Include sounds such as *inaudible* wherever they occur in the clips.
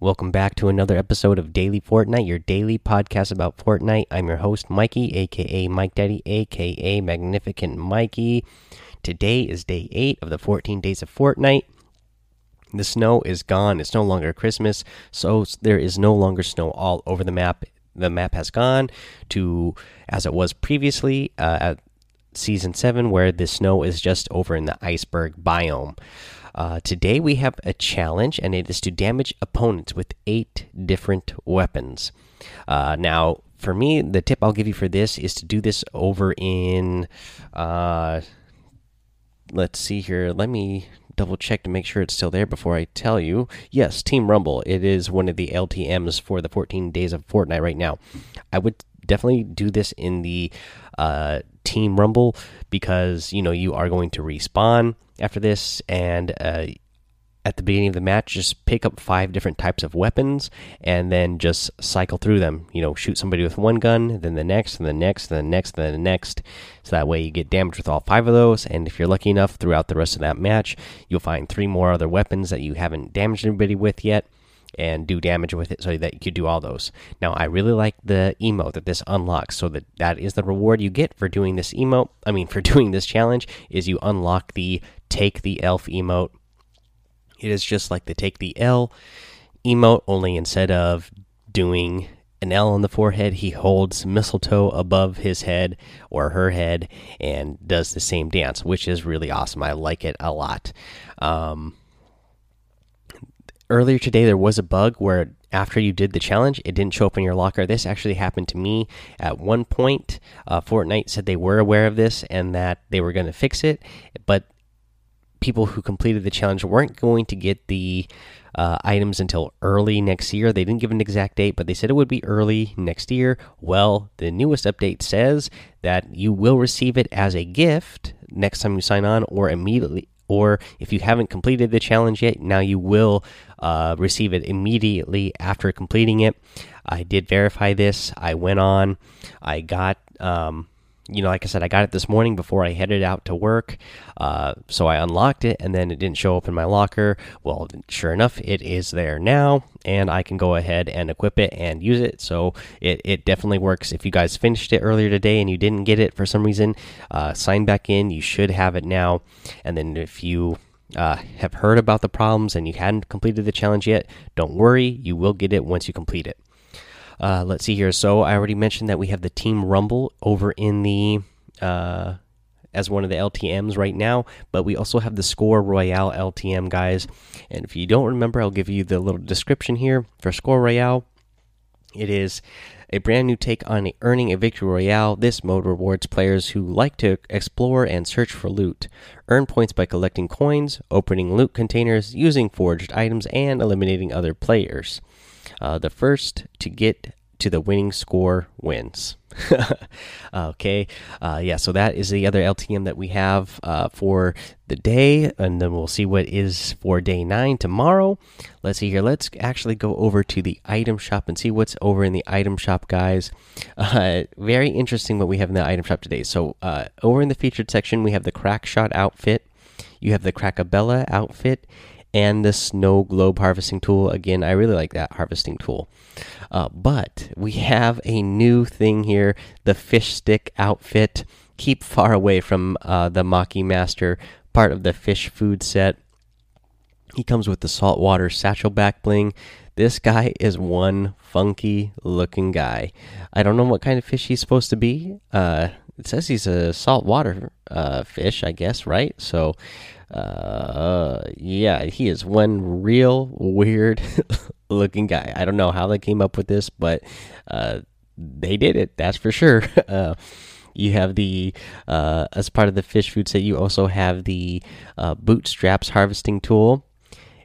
Welcome back to another episode of Daily Fortnite, your daily podcast about Fortnite. I'm your host, Mikey, aka Mike Daddy, aka Magnificent Mikey. Today is day 8 of the 14 days of Fortnite. The snow is gone. It's no longer Christmas, so there is no longer snow all over the map. The map has gone to as it was previously uh, at season 7, where the snow is just over in the iceberg biome. Uh, today we have a challenge, and it is to damage opponents with eight different weapons. Uh, now, for me, the tip I'll give you for this is to do this over in. Uh, let's see here. Let me double check to make sure it's still there before I tell you. Yes, Team Rumble. It is one of the LTMs for the 14 days of Fortnite right now. I would definitely do this in the uh, Team Rumble because you know you are going to respawn after this, and uh, at the beginning of the match, just pick up five different types of weapons and then just cycle through them. You know, shoot somebody with one gun, then the next, and the next, and the next, and the next. So that way you get damage with all five of those. And if you're lucky enough throughout the rest of that match, you'll find three more other weapons that you haven't damaged anybody with yet and do damage with it so that you could do all those. Now, I really like the emote that this unlocks. So that that is the reward you get for doing this emote. I mean, *laughs* for doing this challenge is you unlock the take the elf emote. It is just like the take the L emote, only instead of doing an L on the forehead, he holds mistletoe above his head or her head and does the same dance, which is really awesome. I like it a lot. Um, earlier today there was a bug where after you did the challenge it didn't show up in your locker this actually happened to me at one point uh, fortnite said they were aware of this and that they were going to fix it but people who completed the challenge weren't going to get the uh, items until early next year. They didn't give an exact date, but they said it would be early next year. Well, the newest update says that you will receive it as a gift next time you sign on, or immediately, or if you haven't completed the challenge yet, now you will uh, receive it immediately after completing it. I did verify this. I went on. I got. Um, you know, like I said, I got it this morning before I headed out to work. Uh, so I unlocked it and then it didn't show up in my locker. Well, sure enough, it is there now, and I can go ahead and equip it and use it. So it, it definitely works. If you guys finished it earlier today and you didn't get it for some reason, uh, sign back in. You should have it now. And then if you uh, have heard about the problems and you hadn't completed the challenge yet, don't worry. You will get it once you complete it. Uh, let's see here. So I already mentioned that we have the Team Rumble over in the uh, as one of the LTM's right now, but we also have the Score Royale LTM guys. And if you don't remember, I'll give you the little description here for Score Royale. It is a brand new take on earning a victory royale. This mode rewards players who like to explore and search for loot. Earn points by collecting coins, opening loot containers, using forged items, and eliminating other players. Uh, the first to get to the winning score wins. *laughs* okay, uh, yeah. So that is the other LTM that we have uh, for the day, and then we'll see what is for day nine tomorrow. Let's see here. Let's actually go over to the item shop and see what's over in the item shop, guys. *laughs* Uh, very interesting what we have in the item shop today. So uh, over in the featured section, we have the crack shot outfit. You have the Crackabella outfit and the snow globe harvesting tool. Again, I really like that harvesting tool. Uh, but we have a new thing here the fish stick outfit. Keep far away from uh, the Maki Master, part of the fish food set. He comes with the saltwater satchel back bling. This guy is one funky looking guy. I don't know what kind of fish he's supposed to be. Uh, it says he's a saltwater uh, fish, I guess, right? So uh, yeah, he is one real weird *laughs* looking guy. I don't know how they came up with this, but uh, they did it. That's for sure. *laughs* Uh, you have the uh, as part of the fish food set. You also have the uh, bootstraps harvesting tool,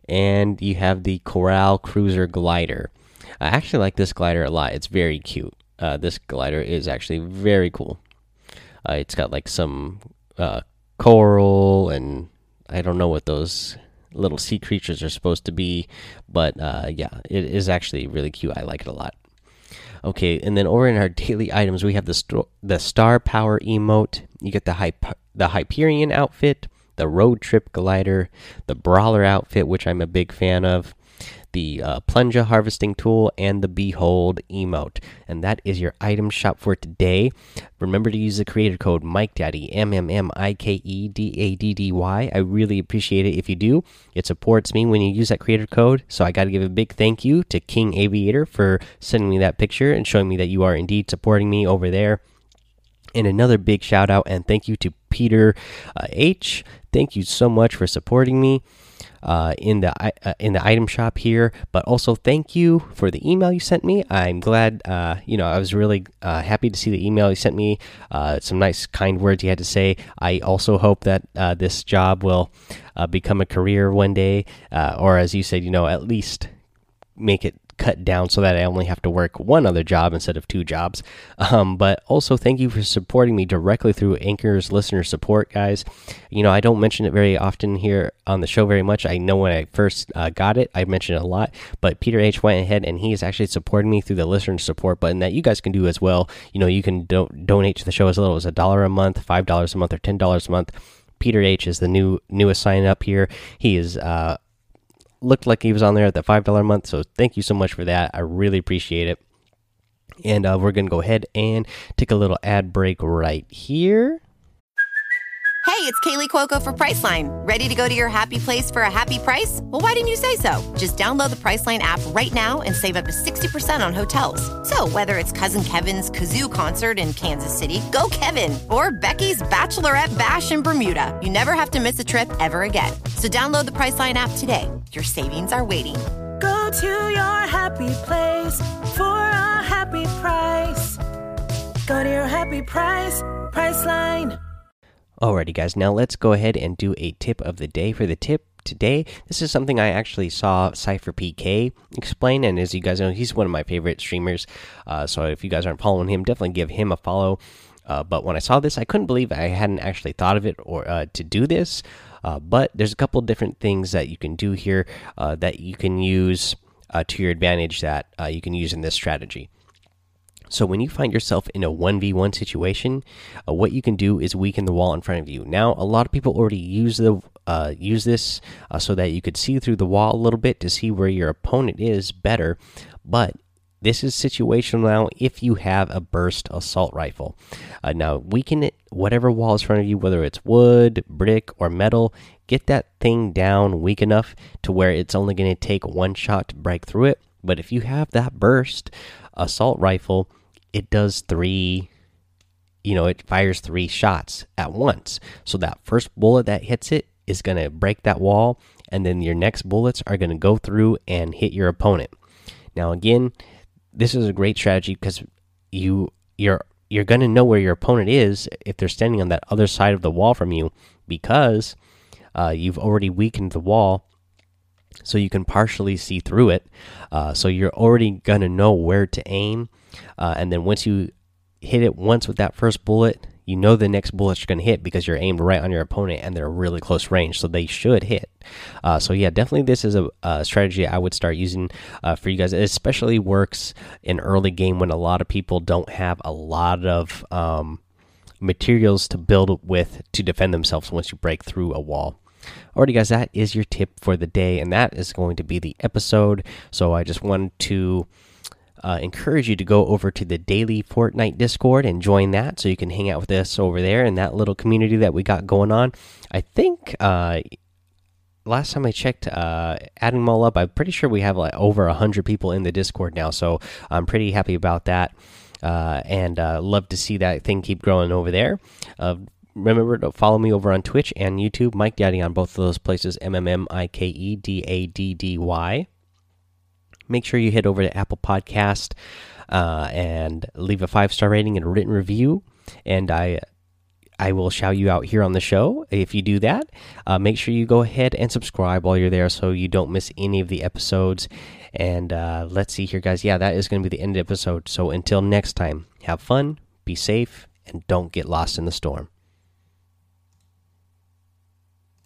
and you have the Coral Cruiser glider. I actually like this glider a lot. It's very cute. Uh, this glider is actually very cool. Uh, it's got like some uh, coral and I don't know what those little sea creatures are supposed to be, but uh, yeah, it is actually really cute. I like it a lot. Okay, and then over in our *laughs* daily items, we have the the star power emote. You get the Hyper the Hyperion outfit, the road trip glider, the brawler outfit, which I'm a big fan of, the uh, Plunger harvesting tool, and the Behold emote. And that is your item shop for today. Remember to use the creator code Mike Daddy M M M I K E D A D D Y. I really appreciate it if you do. It supports me when you use that creator code. So I got to give a big thank you to King Aviator for sending me that picture and showing me that you are indeed supporting me over there. And another big shout out and thank you to Peter uh, H. Thank you so much for supporting me uh, in the uh, in the item shop here. But also thank you for the email you sent me. I'm glad. Uh, you know, I was really uh, happy to see the email you sent me. Uh, some nice, kind words you had to say. I also hope that this job will become a career one day, or as you said, you know, at least make it cut down so that I only have to work one other job instead of two jobs. Um, but also, thank you for supporting me directly through Anchor's listener support, guys. You know, I don't mention it very often here on the show very much. I know when I first uh, got it, I mentioned it a lot, but Peter H went ahead and he is actually supporting me through the listener support button that you guys can do as well. You know, you can do donate to the show as little as a dollar a month, five dollars a month, or ten dollars a month. Peter H is the new newest sign up here. He is uh, looked like he was on there at the five dollar month. So thank you so much for that. I really appreciate it. And uh, we're gonna go ahead and take a little ad break right here. Hey, it's Kaley Cuoco for Priceline. Ready to go to your happy place for a happy price? Well, why didn't you say so? Just download the Priceline app right now and save up to 60% on hotels. So, whether it's Cousin Kevin's Kazoo concert in Kansas City, go Kevin, or Becky's Bachelorette Bash in Bermuda, you never have to miss a trip ever again. So, download the Priceline app today. Your savings are waiting. Go to your happy place for a happy price. Go to your happy price, Priceline. Alrighty, guys, now let's go ahead and do a tip of the day. For the tip today, this is something I actually saw Sypher PK explain, and as you guys know, he's one of my favorite streamers. Uh, so if you guys aren't following him, definitely give him a follow. Uh, but when I saw this, I couldn't believe I hadn't actually thought of it or uh, to do this. Uh, but there's a couple different things that you can do here uh, that you can use uh, to your advantage that you can use in this strategy. So when you find yourself in a 1v1 situation, uh, what you can do is weaken the wall in front of you. Now, a lot of people already use the uh, use this uh, so that you could see through the wall a little bit to see where your opponent is better, but this is situational now if you have a burst assault rifle. Uh, now, weaken it, whatever wall is in front of you, whether it's wood, brick, or metal, get that thing down weak enough to where it's only going to take one shot to break through it. But if you have that burst assault rifle, it does three you know it fires three shots at once so that first bullet that hits it is going to break that wall and then your next bullets are going to go through and hit your opponent now again this is a great strategy because you you're you're going to know where your opponent is if they're standing on that other side of the wall from you because uh, you've already weakened the wall so you can partially see through it. Uh, so you're already going to know where to aim uh, and then once you hit it once with that first bullet, you know the next bullet's are going to hit because you're aimed right on your opponent and they're really close range, so they should hit. Uh, so yeah, definitely this is a, a strategy I would start using uh, for you guys. It especially works in early game when a lot of people don't have a lot of um, materials to build with to defend themselves once you break through a wall. Alrighty, guys, that is your tip for the day, and that is going to be the episode. So I just wanted to uh, encourage you to go over to the daily Fortnite Discord and join that so you can hang out with us over there in that little community that we got going on. I think uh, last time I checked, uh, adding them all up, I'm pretty sure we have like over 100 people in the Discord now, so I'm pretty happy about that. Uh, and uh, love to see that thing keep growing over there. Uh, remember to follow me over on Twitch and YouTube, Mike Daddy on both of those places, M M M I K E D A D D Y make sure you head over to Apple Podcast uh, and leave a five star rating and a written review. And I I will shout you out here on the show if you do that. Uh, make sure you go ahead and subscribe while you're there so you don't miss any of the episodes. And uh, let's see here, guys. Yeah, that is going to be the end of the episode. So until next time, have fun, be safe, and don't get lost in the storm.